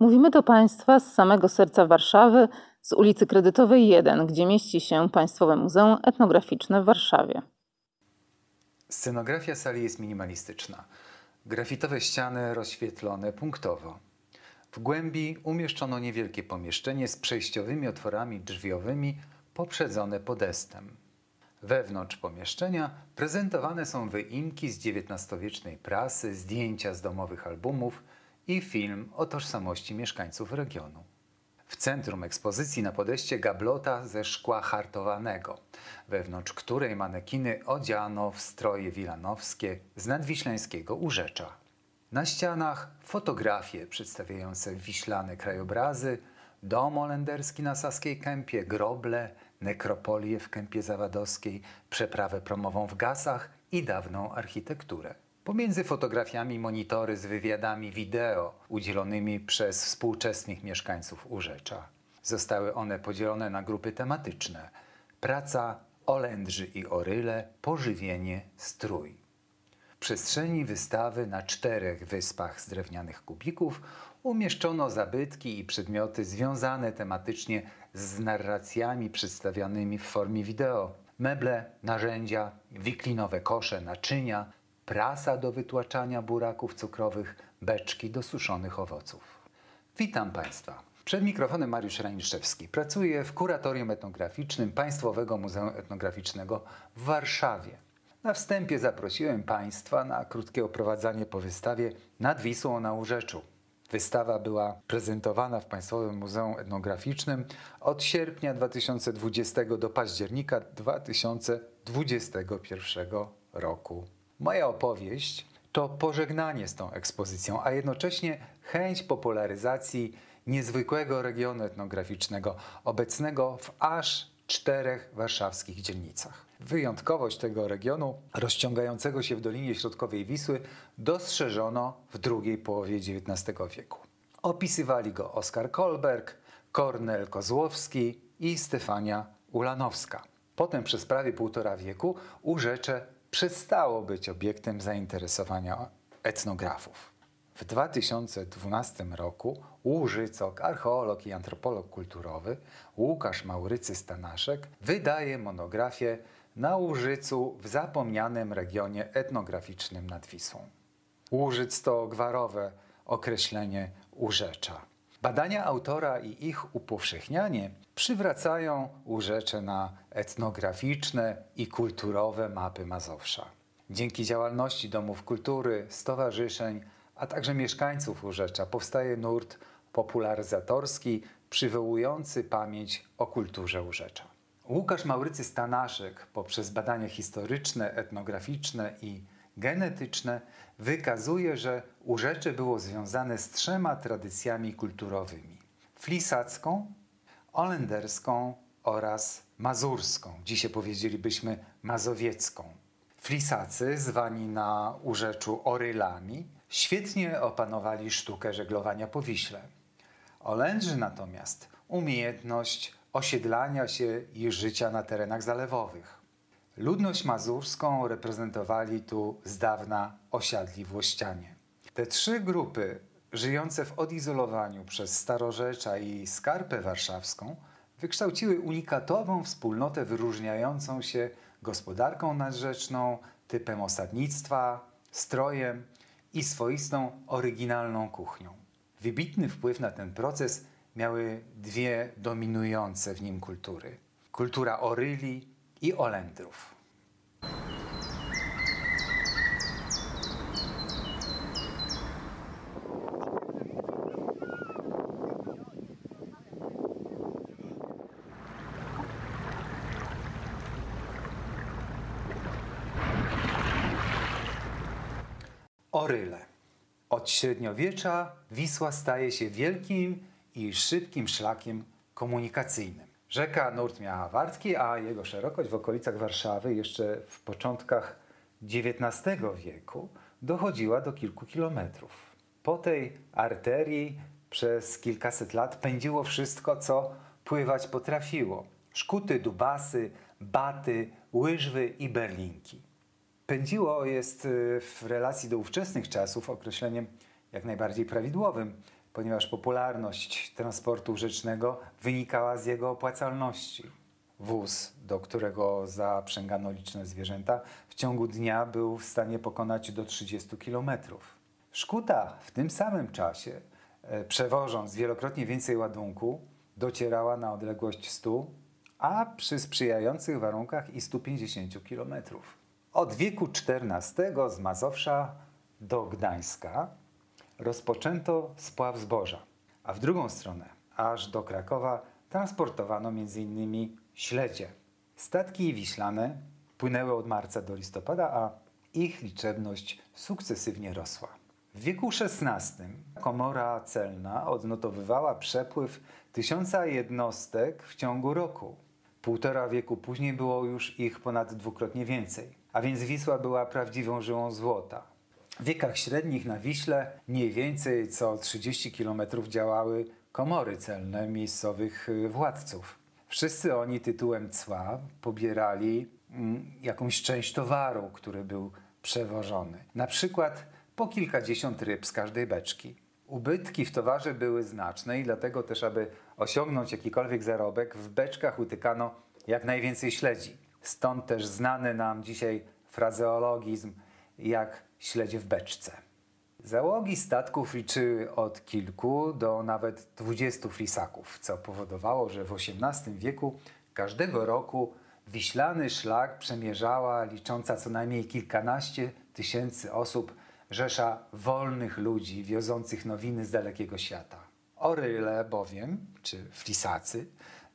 Mówimy do Państwa z samego serca Warszawy, z ulicy Kredytowej 1, gdzie mieści się Państwowe Muzeum Etnograficzne w Warszawie. Scenografia sali jest minimalistyczna. Grafitowe ściany rozświetlone punktowo. W głębi umieszczono niewielkie pomieszczenie z przejściowymi otworami drzwiowymi poprzedzone podestem. Wewnątrz pomieszczenia prezentowane są wyimki z XIX-wiecznej prasy, zdjęcia z domowych albumów i film o tożsamości mieszkańców regionu. W centrum ekspozycji na podeście gablota ze szkła hartowanego, wewnątrz której manekiny odziano w stroje wilanowskie z nadwiślańskiego urzecza. Na ścianach fotografie przedstawiające wiślane krajobrazy, dom olenderski na Saskiej Kępie, groble, nekropolię w Kępie Zawadowskiej, przeprawę promową w Gasach i dawną architekturę. Pomiędzy fotografiami monitory z wywiadami wideo udzielonymi przez współczesnych mieszkańców Urzecza. Zostały one podzielone na grupy tematyczne: praca, Olędrzy i Oryle, pożywienie, strój. W przestrzeni wystawy na czterech wyspach z drewnianych kubików umieszczono zabytki i przedmioty związane tematycznie z narracjami przedstawianymi w formie wideo. Meble, narzędzia, wiklinowe kosze, naczynia, prasa do wytłaczania buraków cukrowych, beczki do suszonych owoców. Witam Państwa. Przed mikrofonem Mariusz Raniszewski. Pracuję w kuratorium etnograficznym Państwowego Muzeum Etnograficznego w Warszawie. Na wstępie zaprosiłem Państwa na krótkie oprowadzanie po wystawie nad Wisłą na Urzeczu. Wystawa była prezentowana w Państwowym Muzeum Etnograficznym od sierpnia 2020 do października 2021 roku. Moja opowieść to pożegnanie z tą ekspozycją, a jednocześnie chęć popularyzacji niezwykłego regionu etnograficznego, obecnego w aż czterech warszawskich dzielnicach. Wyjątkowość tego regionu, rozciągającego się w Dolinie Środkowej Wisły, dostrzeżono w drugiej połowie XIX wieku. Opisywali go Oskar Kolberg, Kornel Kozłowski i Stefania Ulanowska. Potem przez prawie półtora wieku Urzecze przestało być obiektem zainteresowania etnografów. W 2012 roku Łużycok, archeolog i antropolog kulturowy Łukasz Maurycy Stanaszek wydaje monografię na Łużycu w zapomnianym regionie etnograficznym nad Wisłą. Łużyc to gwarowe określenie urzecza. Badania autora i ich upowszechnianie przywracają Urzecze na etnograficzne i kulturowe mapy Mazowsza. Dzięki działalności domów kultury, stowarzyszeń, a także mieszkańców Urzecza powstaje nurt popularyzatorski przywołujący pamięć o kulturze Urzecza. Łukasz Maurycy Stanaszek poprzez badania historyczne, etnograficzne i genetyczne wykazuje, że Urzecze było związane z trzema tradycjami kulturowymi: flisacką, olenderską oraz mazurską. Dzisiaj powiedzielibyśmy mazowiecką. Flisacy, zwani na Urzeczu orylami, świetnie opanowali sztukę żeglowania po Wiśle. Olędrzy natomiast umiejętność osiedlania się i życia na terenach zalewowych. Ludność mazurską reprezentowali tu z dawna osiadli włościanie. Te trzy grupy, żyjące w odizolowaniu przez Starorzecza i Skarpę Warszawską, wykształciły unikatową wspólnotę wyróżniającą się gospodarką nadrzeczną, typem osadnictwa, strojem i swoistą, oryginalną kuchnią. Wybitny wpływ na ten proces miały dwie dominujące w nim kultury: kultura Oryli i Olendrów. Oryle. Od średniowiecza Wisła staje się wielkim i szybkim szlakiem komunikacyjnym. Rzeka nurt miała wartki, a jego szerokość w okolicach Warszawy jeszcze w początkach XIX wieku dochodziła do kilku kilometrów. Po tej arterii przez kilkaset lat pędziło wszystko, co pływać potrafiło. Szkuty, dubasy, baty, łyżwy i berlinki. Pędziło jest y, w relacji do ówczesnych czasów określeniem jak najbardziej prawidłowym. Ponieważ popularność transportu rzecznego wynikała z jego opłacalności. Wóz, do którego zaprzęgano liczne zwierzęta, w ciągu dnia był w stanie pokonać do 30 kilometrów. Szkuta w tym samym czasie, e, przewożąc wielokrotnie więcej ładunku, docierała na odległość 100, a przy sprzyjających warunkach i 150 kilometrów. Od wieku XIV z Mazowsza do Gdańska rozpoczęto spław zboża, a w drugą stronę, aż do Krakowa, transportowano m.in. śledzie. Statki wiślane płynęły od marca do listopada, a ich liczebność sukcesywnie rosła. W wieku XVI komora celna odnotowywała przepływ tysiąca jednostek w ciągu roku. Półtora wieku później było już ich ponad dwukrotnie więcej, a więc Wisła była prawdziwą żyłą złota. W wiekach średnich na Wiśle mniej więcej co 30 km działały komory celne miejscowych y, władców. Wszyscy oni tytułem cła pobierali mm, jakąś część towaru, który był przewożony. Na przykład po kilkadziesiąt ryb z każdej beczki. Ubytki w towarze były znaczne i dlatego też, aby osiągnąć jakikolwiek zarobek, w beczkach utykano jak najwięcej śledzi. Stąd też znany nam dzisiaj frazeologizm jak śledzie w beczce. Załogi statków liczyły od kilku do nawet dwudziestu frisaków, co powodowało, że w XVIII wieku każdego roku wiślany szlak przemierzała licząca co najmniej kilkanaście tysięcy osób rzesza wolnych ludzi wiozących nowiny z dalekiego świata. Oryle bowiem, czy frisacy,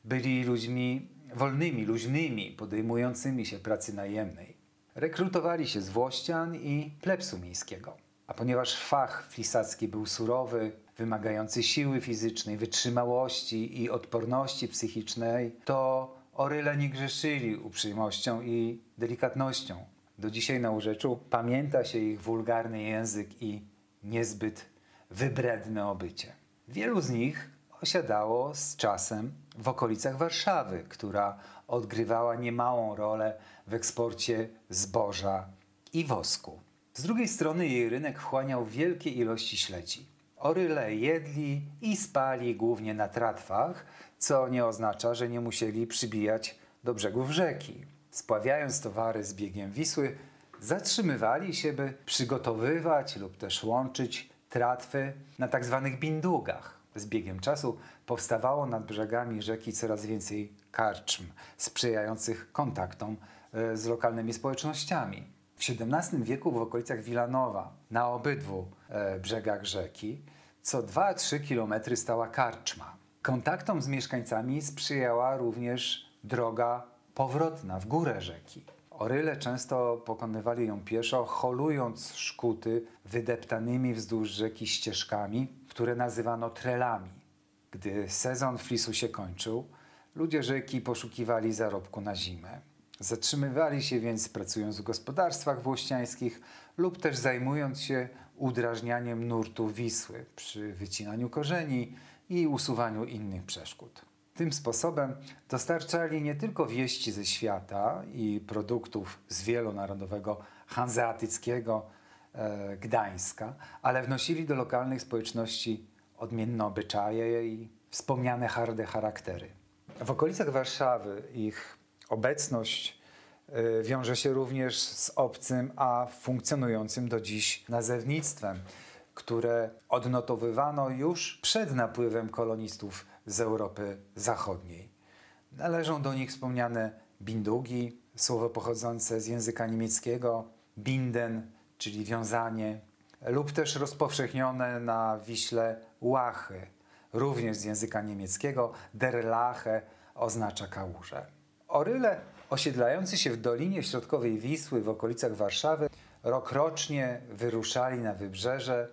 byli ludźmi wolnymi, luźnymi, podejmującymi się pracy najemnej. Rekrutowali się z Włościan i plebsu miejskiego. A ponieważ fach flisacki był surowy, wymagający siły fizycznej, wytrzymałości i odporności psychicznej, to oryle nie grzeszyli uprzejmością i delikatnością. Do dzisiaj na urzeczu pamięta się ich wulgarny język i niezbyt wybredne obycie. Wielu z nich osiadało z czasem w okolicach Warszawy, która odgrywała niemałą rolę w eksporcie zboża i wosku. Z drugiej strony jej rynek wchłaniał wielkie ilości śledzi. Oryle jedli i spali głównie na tratwach, co nie oznacza, że nie musieli przybijać do brzegów rzeki. Spławiając towary z biegiem Wisły, zatrzymywali się, by przygotowywać lub też łączyć tratwy na tak zwanych bindugach. Z biegiem czasu powstawało nad brzegami rzeki coraz więcej karczm sprzyjających kontaktom e, z lokalnymi społecznościami. W XVII wieku w okolicach Wilanowa, na obydwu e, brzegach rzeki, co 2-3 kilometry stała karczma. Kontaktom z mieszkańcami sprzyjała również droga powrotna w górę rzeki. Oryle często pokonywali ją pieszo, holując szkuty wydeptanymi wzdłuż rzeki ścieżkami, które nazywano trelami. Gdy sezon flisu się kończył, ludzie rzeki poszukiwali zarobku na zimę. Zatrzymywali się więc pracując w gospodarstwach włościańskich lub też zajmując się udrażnianiem nurtu Wisły przy wycinaniu korzeni i usuwaniu innych przeszkód. Tym sposobem dostarczali nie tylko wieści ze świata i produktów z wielonarodowego hanzeatyckiego Gdańska, ale wnosili do lokalnych społeczności odmienne obyczaje i wspomniane harde charaktery. W okolicach Warszawy ich obecność e, wiąże się również z obcym, a funkcjonującym do dziś nazewnictwem, które odnotowywano już przed napływem kolonistów z Europy Zachodniej. Należą do nich wspomniane bindugi, słowo pochodzące z języka niemieckiego, binden, czyli wiązanie, lub też rozpowszechnione na Wiśle łachy, również z języka niemieckiego, der Lache oznacza kałuże. Oryle osiedlający się w Dolinie Środkowej Wisły w okolicach Warszawy rokrocznie wyruszali na wybrzeże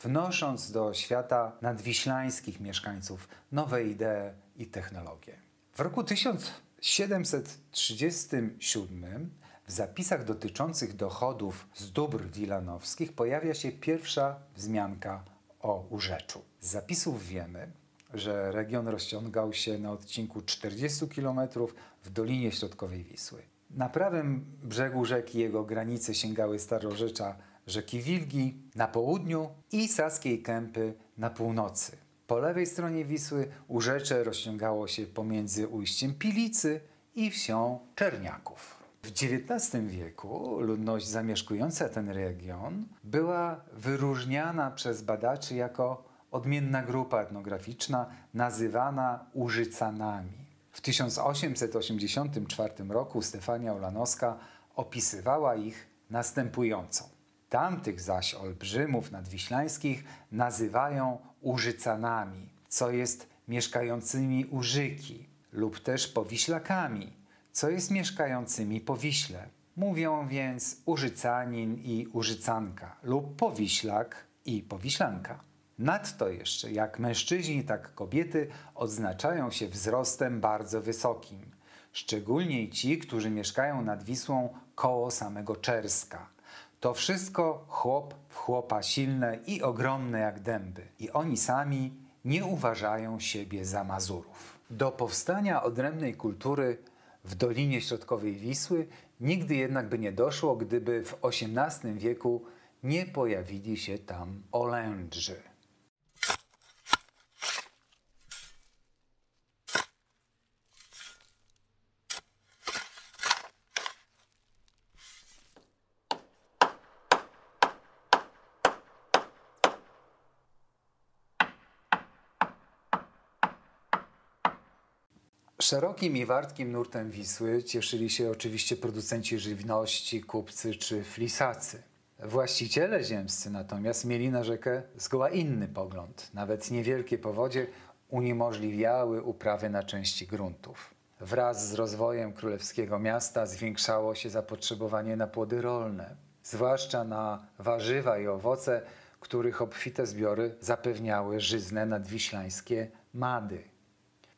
wnosząc do świata nadwiślańskich mieszkańców nowe idee i technologie. W roku 1737 w zapisach dotyczących dochodów z dóbr wilanowskich pojawia się pierwsza wzmianka o urzeczu. Z zapisów wiemy, że region rozciągał się na odcinku 40 km w Dolinie Środkowej Wisły. Na prawym brzegu rzeki jego granice sięgały starorzecza rzeki Wilgi na południu i Saskiej Kępy na północy. Po lewej stronie Wisły urzecze rozciągało się pomiędzy ujściem Pilicy i wsią Czerniaków. W XIX wieku ludność zamieszkująca ten region była wyróżniana przez badaczy jako odmienna grupa etnograficzna nazywana Użycanami. W 1884 roku Stefania Ulanowska opisywała ich następująco. Tamtych zaś olbrzymów nadwiślańskich nazywają Użycanami, co jest mieszkającymi Użyki, lub też Powiślakami, co jest mieszkającymi po Wiśle. Mówią więc Użycanin i Użycanka lub Powiślak i Powiślanka. Nadto jeszcze, jak mężczyźni, tak kobiety odznaczają się wzrostem bardzo wysokim. Szczególnie ci, którzy mieszkają nad Wisłą koło samego Czerska. To wszystko chłop w chłopa silne i ogromne jak dęby. I oni sami nie uważają siebie za Mazurów. Do powstania odrębnej kultury w Dolinie Środkowej Wisły nigdy jednak by nie doszło, gdyby w XVIII wieku nie pojawili się tam Olędrzy. Szerokim i wartkim nurtem Wisły cieszyli się oczywiście producenci żywności, kupcy czy flisacy. Właściciele ziemscy natomiast mieli na rzekę zgoła inny pogląd. Nawet niewielkie powodzie uniemożliwiały uprawy na części gruntów. Wraz z rozwojem królewskiego miasta zwiększało się zapotrzebowanie na płody rolne, zwłaszcza na warzywa i owoce, których obfite zbiory zapewniały żyzne nadwiślańskie mady.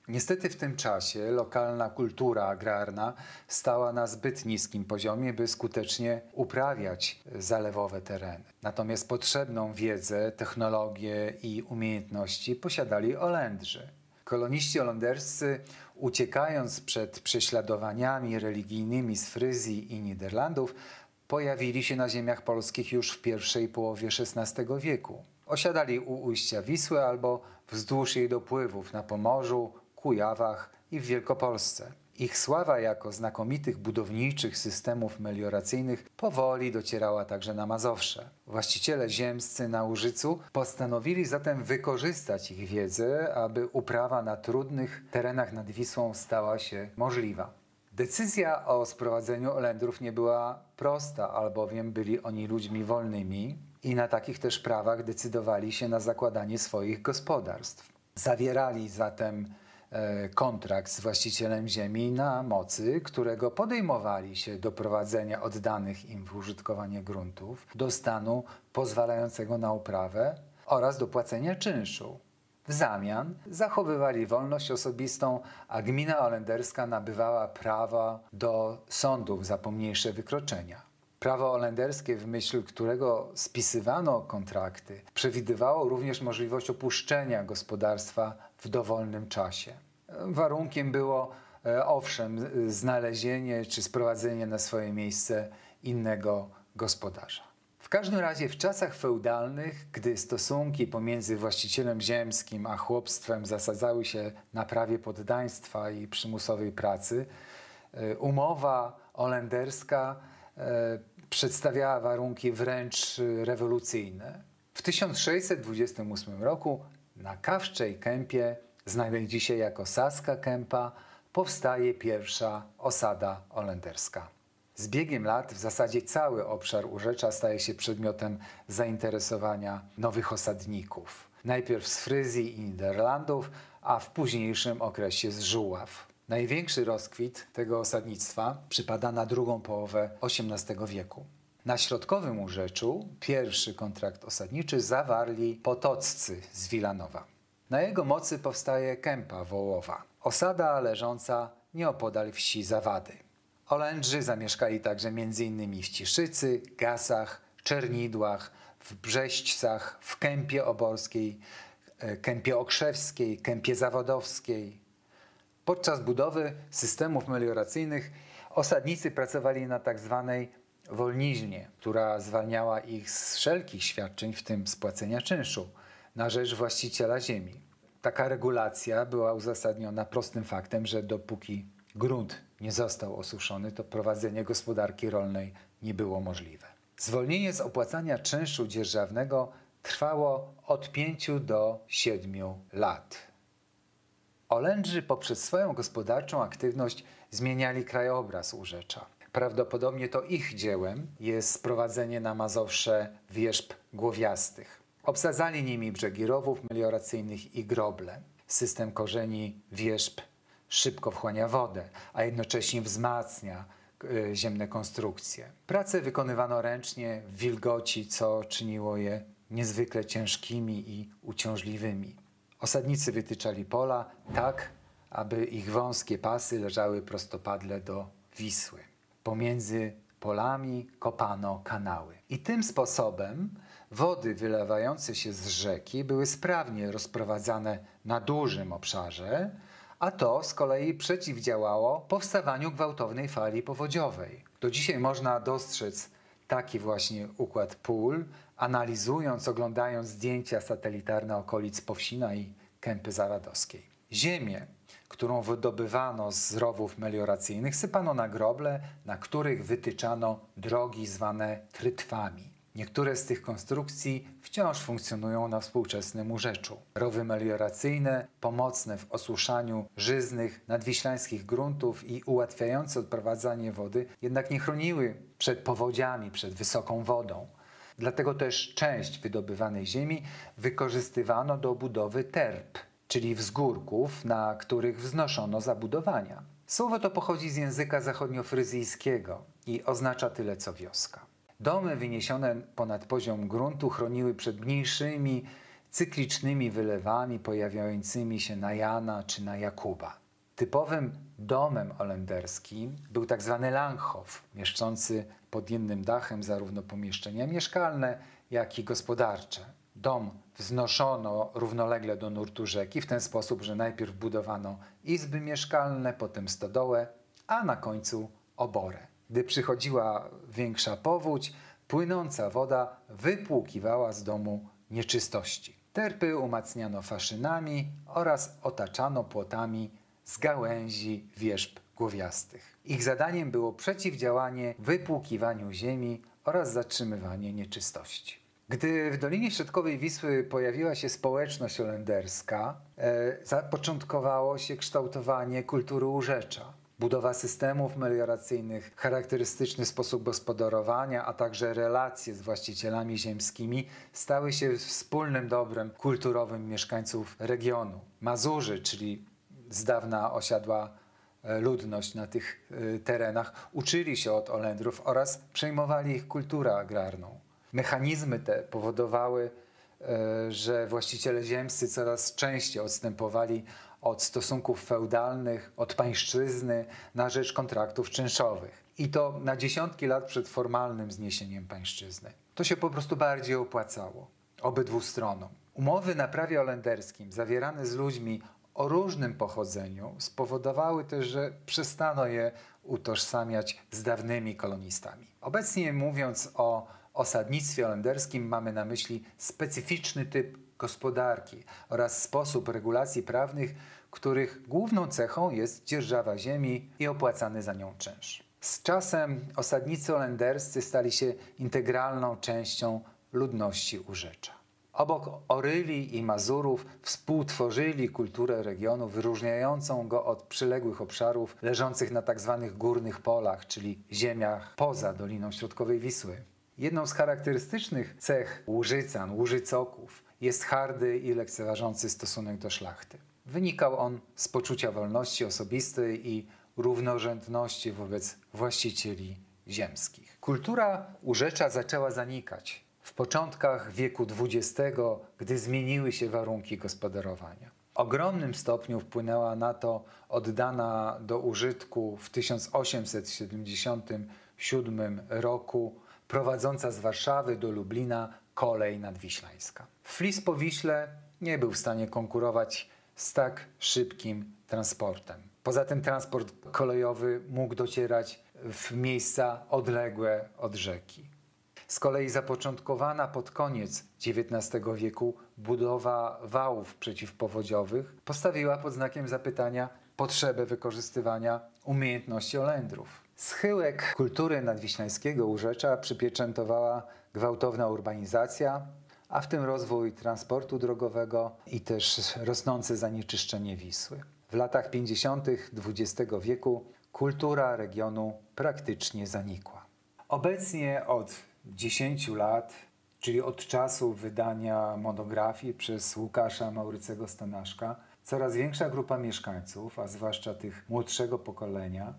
Niestety w tym czasie lokalna kultura agrarna stała na zbyt niskim poziomie, by skutecznie uprawiać zalewowe tereny. Natomiast potrzebną wiedzę, technologię i umiejętności posiadali Olendrzy. Koloniści holenderscy, uciekając przed prześladowaniami religijnymi z Fryzji i Niderlandów, pojawili się na ziemiach polskich już w pierwszej połowie XVI wieku. Osiadali u ujścia Wisły albo wzdłuż jej dopływów na Pomorzu, Kujawach i w Wielkopolsce. Ich sława jako znakomitych budowniczych systemów melioracyjnych powoli docierała także na Mazowsze. Właściciele ziemscy na Łużycu postanowili zatem wykorzystać ich wiedzę, aby uprawa na trudnych terenach nad Wisłą stała się możliwa. Decyzja o sprowadzeniu Olendrów nie była prosta, albowiem byli oni ludźmi wolnymi i na takich też prawach decydowali się na zakładanie swoich gospodarstw. Zawierali zatem kontrakt z właścicielem ziemi na mocy, którego podejmowali się do prowadzenia oddanych im w użytkowanie gruntów do stanu pozwalającego na uprawę oraz do płacenia czynszu. W zamian zachowywali wolność osobistą, a gmina olenderska nabywała prawa do sądów za pomniejsze wykroczenia. Prawo olenderskie, w myśl którego spisywano kontrakty, przewidywało również możliwość opuszczenia gospodarstwa w dowolnym czasie. Warunkiem było e, owszem znalezienie czy sprowadzenie na swoje miejsce innego gospodarza. W każdym razie w czasach feudalnych, gdy stosunki pomiędzy właścicielem ziemskim a chłopstwem zasadzały się na prawie poddaństwa i przymusowej pracy, e, umowa olenderska e, przedstawiała warunki wręcz rewolucyjne. W 1628 roku na Kawczej Kępie znanej dzisiaj jako Saska Kępa, powstaje pierwsza osada holenderska. Z biegiem lat w zasadzie cały obszar Urzecza staje się przedmiotem zainteresowania nowych osadników. Najpierw z Fryzji i Niderlandów, a w późniejszym okresie z Żuław. Największy rozkwit tego osadnictwa przypada na drugą połowę XVIII wieku. Na środkowym Urzeczu pierwszy kontrakt osadniczy zawarli potoccy z Wilanowa. Na jego mocy powstaje kępa wołowa, osada leżąca nieopodal wsi Zawady. Olędrzy zamieszkali także m.in. w Ciszycy, Gasach, Czernidłach, w Brzeźcach, w Kępie Oborskiej, e, Kępie Okrzewskiej, Kępie Zawodowskiej. Podczas budowy systemów melioracyjnych osadnicy pracowali na tak zwanej wolniźnie, która zwalniała ich z wszelkich świadczeń, w tym spłacenia czynszu. na rzecz właściciela ziemi. Taka regulacja była uzasadniona prostym faktem, że dopóki grunt nie został osuszony, to prowadzenie gospodarki rolnej nie było możliwe. Zwolnienie z opłacania czynszu dzierżawnego trwało od 5 do 7 lat. Olędrzy poprzez swoją gospodarczą aktywność zmieniali krajobraz Urzecza. Prawdopodobnie to ich dziełem jest sprowadzenie na Mazowsze wierzb głowiastych. Obsadzali nimi brzegi rowów melioracyjnych i groble. System korzeni wierzb szybko wchłania wodę, a jednocześnie wzmacnia y, ziemne konstrukcje. Prace wykonywano ręcznie, w wilgoci, co czyniło je niezwykle ciężkimi i uciążliwymi. Osadnicy wytyczali pola tak, aby ich wąskie pasy leżały prostopadle do Wisły. Pomiędzy polami kopano kanały. I tym sposobem wody wylewające się z rzeki były sprawnie rozprowadzane na dużym obszarze, a to z kolei przeciwdziałało powstawaniu gwałtownej fali powodziowej. Do dzisiaj można dostrzec taki właśnie układ pól, analizując, oglądając zdjęcia satelitarne okolic Powsina i Kępy Zaradowskiej. Ziemię, którą wydobywano z rowów melioracyjnych, sypano na groble, na których wytyczano drogi zwane trytwami. Niektóre z tych konstrukcji wciąż funkcjonują na współczesnym Urzeczu. Rowy melioracyjne, pomocne w osuszaniu żyznych, nadwiślańskich gruntów i ułatwiające odprowadzanie wody, jednak nie chroniły przed powodziami, przed wysoką wodą. Dlatego też część wydobywanej ziemi wykorzystywano do budowy terp, czyli wzgórków, na których wznoszono zabudowania. Słowo to pochodzi z języka zachodniofryzyjskiego i oznacza tyle co wioska. Domy wyniesione ponad poziom gruntu chroniły przed mniejszymi, cyklicznymi wylewami pojawiającymi się na Jana czy na Jakuba. Typowym domem olenderskim był tak zwany Langhof, mieszczący pod jednym dachem zarówno pomieszczenia mieszkalne, jak i gospodarcze. Dom wznoszono równolegle do nurtu rzeki w ten sposób, że najpierw budowano izby mieszkalne, potem stodołę, a na końcu oborę. Gdy przychodziła większa powódź, płynąca woda wypłukiwała z domu nieczystości. Terpy umacniano faszynami oraz otaczano płotami z gałęzi wierzb głowiastych. Ich zadaniem było przeciwdziałanie wypłukiwaniu ziemi oraz zatrzymywanie nieczystości. Gdy w Dolinie Środkowej Wisły pojawiła się społeczność holenderska, e, zapoczątkowało się kształtowanie kultury urzecza. Budowa systemów melioracyjnych, charakterystyczny sposób gospodarowania, a także relacje z właścicielami ziemskimi stały się wspólnym dobrem kulturowym mieszkańców regionu. Mazurzy, czyli z dawna osiadła e, ludność na tych e, terenach, uczyli się od Olendrów oraz przejmowali ich kulturę agrarną. Mechanizmy te powodowały, e, że właściciele ziemscy coraz częściej odstępowali od stosunków feudalnych, od pańszczyzny na rzecz kontraktów czynszowych. I to na dziesiątki lat przed formalnym zniesieniem pańszczyzny. To się po prostu bardziej opłacało obydwu stronom. Umowy na prawie holenderskim zawierane z ludźmi o różnym pochodzeniu spowodowały też, że przestano je utożsamiać z dawnymi kolonistami. Obecnie mówiąc o osadnictwie holenderskim mamy na myśli specyficzny typ gospodarki oraz sposób regulacji prawnych, których główną cechą jest dzierżawa ziemi i opłacany za nią czynsz. Z czasem osadnicy holenderscy stali się integralną częścią ludności Urzecza. Obok Oryli i Mazurów współtworzyli kulturę regionu wyróżniającą go od przyległych obszarów leżących na tzw. Tak górnych polach, czyli ziemiach poza Doliną Środkowej Wisły. Jedną z charakterystycznych cech Łużycan, Łużycoków jest hardy i lekceważący stosunek do szlachty. Wynikał on z poczucia wolności osobistej i równorzędności wobec właścicieli ziemskich. Kultura urzecza zaczęła zanikać w początkach wieku XX, gdy zmieniły się warunki gospodarowania. W ogromnym stopniu wpłynęła na to oddana do użytku w 1877 roku prowadząca z Warszawy do Lublina kolej nadwiślańska. Flis po Wiśle nie był w stanie konkurować z tak szybkim transportem. Poza tym transport kolejowy mógł docierać w miejsca odległe od rzeki. Z kolei zapoczątkowana pod koniec XIX wieku budowa wałów przeciwpowodziowych postawiła pod znakiem zapytania potrzebę wykorzystywania umiejętności Olendrów. Schyłek kultury nadwiślańskiego urzecza przypieczętowała gwałtowna urbanizacja, a w tym rozwój transportu drogowego i też rosnące zanieczyszczenie Wisły. W latach 50. XX wieku kultura regionu praktycznie zanikła. Obecnie od 10 lat, czyli od czasu wydania monografii przez Łukasza Maurycego Stanaszka, coraz większa grupa mieszkańców, a zwłaszcza tych młodszego pokolenia,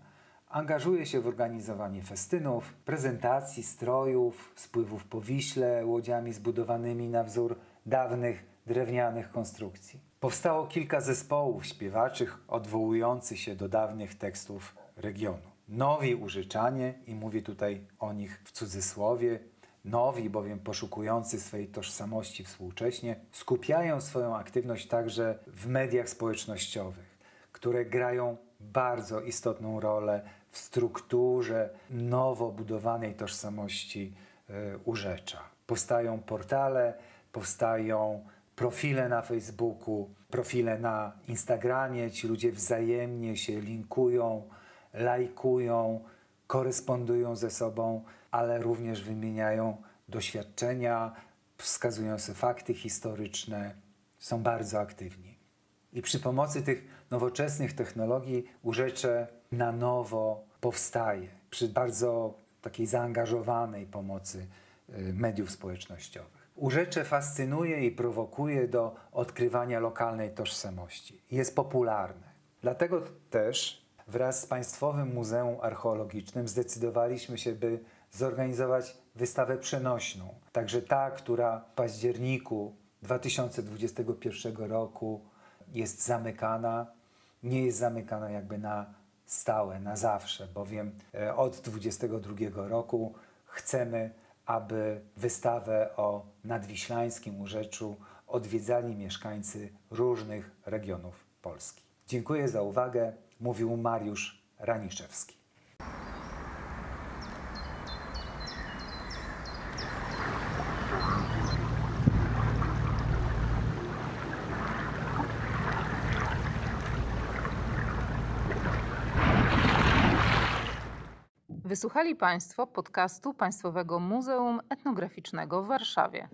angażuje się w organizowanie festynów, prezentacji strojów, spływów po Wiśle łodziami zbudowanymi na wzór dawnych drewnianych konstrukcji. Powstało kilka zespołów śpiewaczych odwołujących się do dawnych tekstów regionu. Nowi użyczanie, i mówię tutaj o nich w cudzysłowie, nowi bowiem poszukujący swojej tożsamości współcześnie, skupiają swoją aktywność także w mediach społecznościowych, które grają bardzo istotną rolę w strukturze nowo budowanej tożsamości y, urzecza. Powstają portale, powstają profile na Facebooku, profile na Instagramie, ci ludzie wzajemnie się linkują, lajkują, korespondują ze sobą, ale również wymieniają doświadczenia, wskazują sobie fakty historyczne, są bardzo aktywni. I przy pomocy tych nowoczesnych technologii urzecze na nowo powstaje, przy bardzo takiej zaangażowanej pomocy y, mediów społecznościowych. Urzecze fascynuje i prowokuje do odkrywania lokalnej tożsamości. Jest popularne. Dlatego też wraz z Państwowym Muzeum Archeologicznym zdecydowaliśmy się, by zorganizować wystawę przenośną. Także ta, która w październiku 2021 roku jest zamykana, nie jest zamykana jakby na stałe, na zawsze, bowiem e, od 2022 roku chcemy, aby wystawę o nadwiślańskim urzeczu odwiedzali mieszkańcy różnych regionów Polski. Dziękuję za uwagę, mówił Mariusz Raniszewski. Wysłuchali Państwo podcastu Państwowego Muzeum Etnograficznego w Warszawie.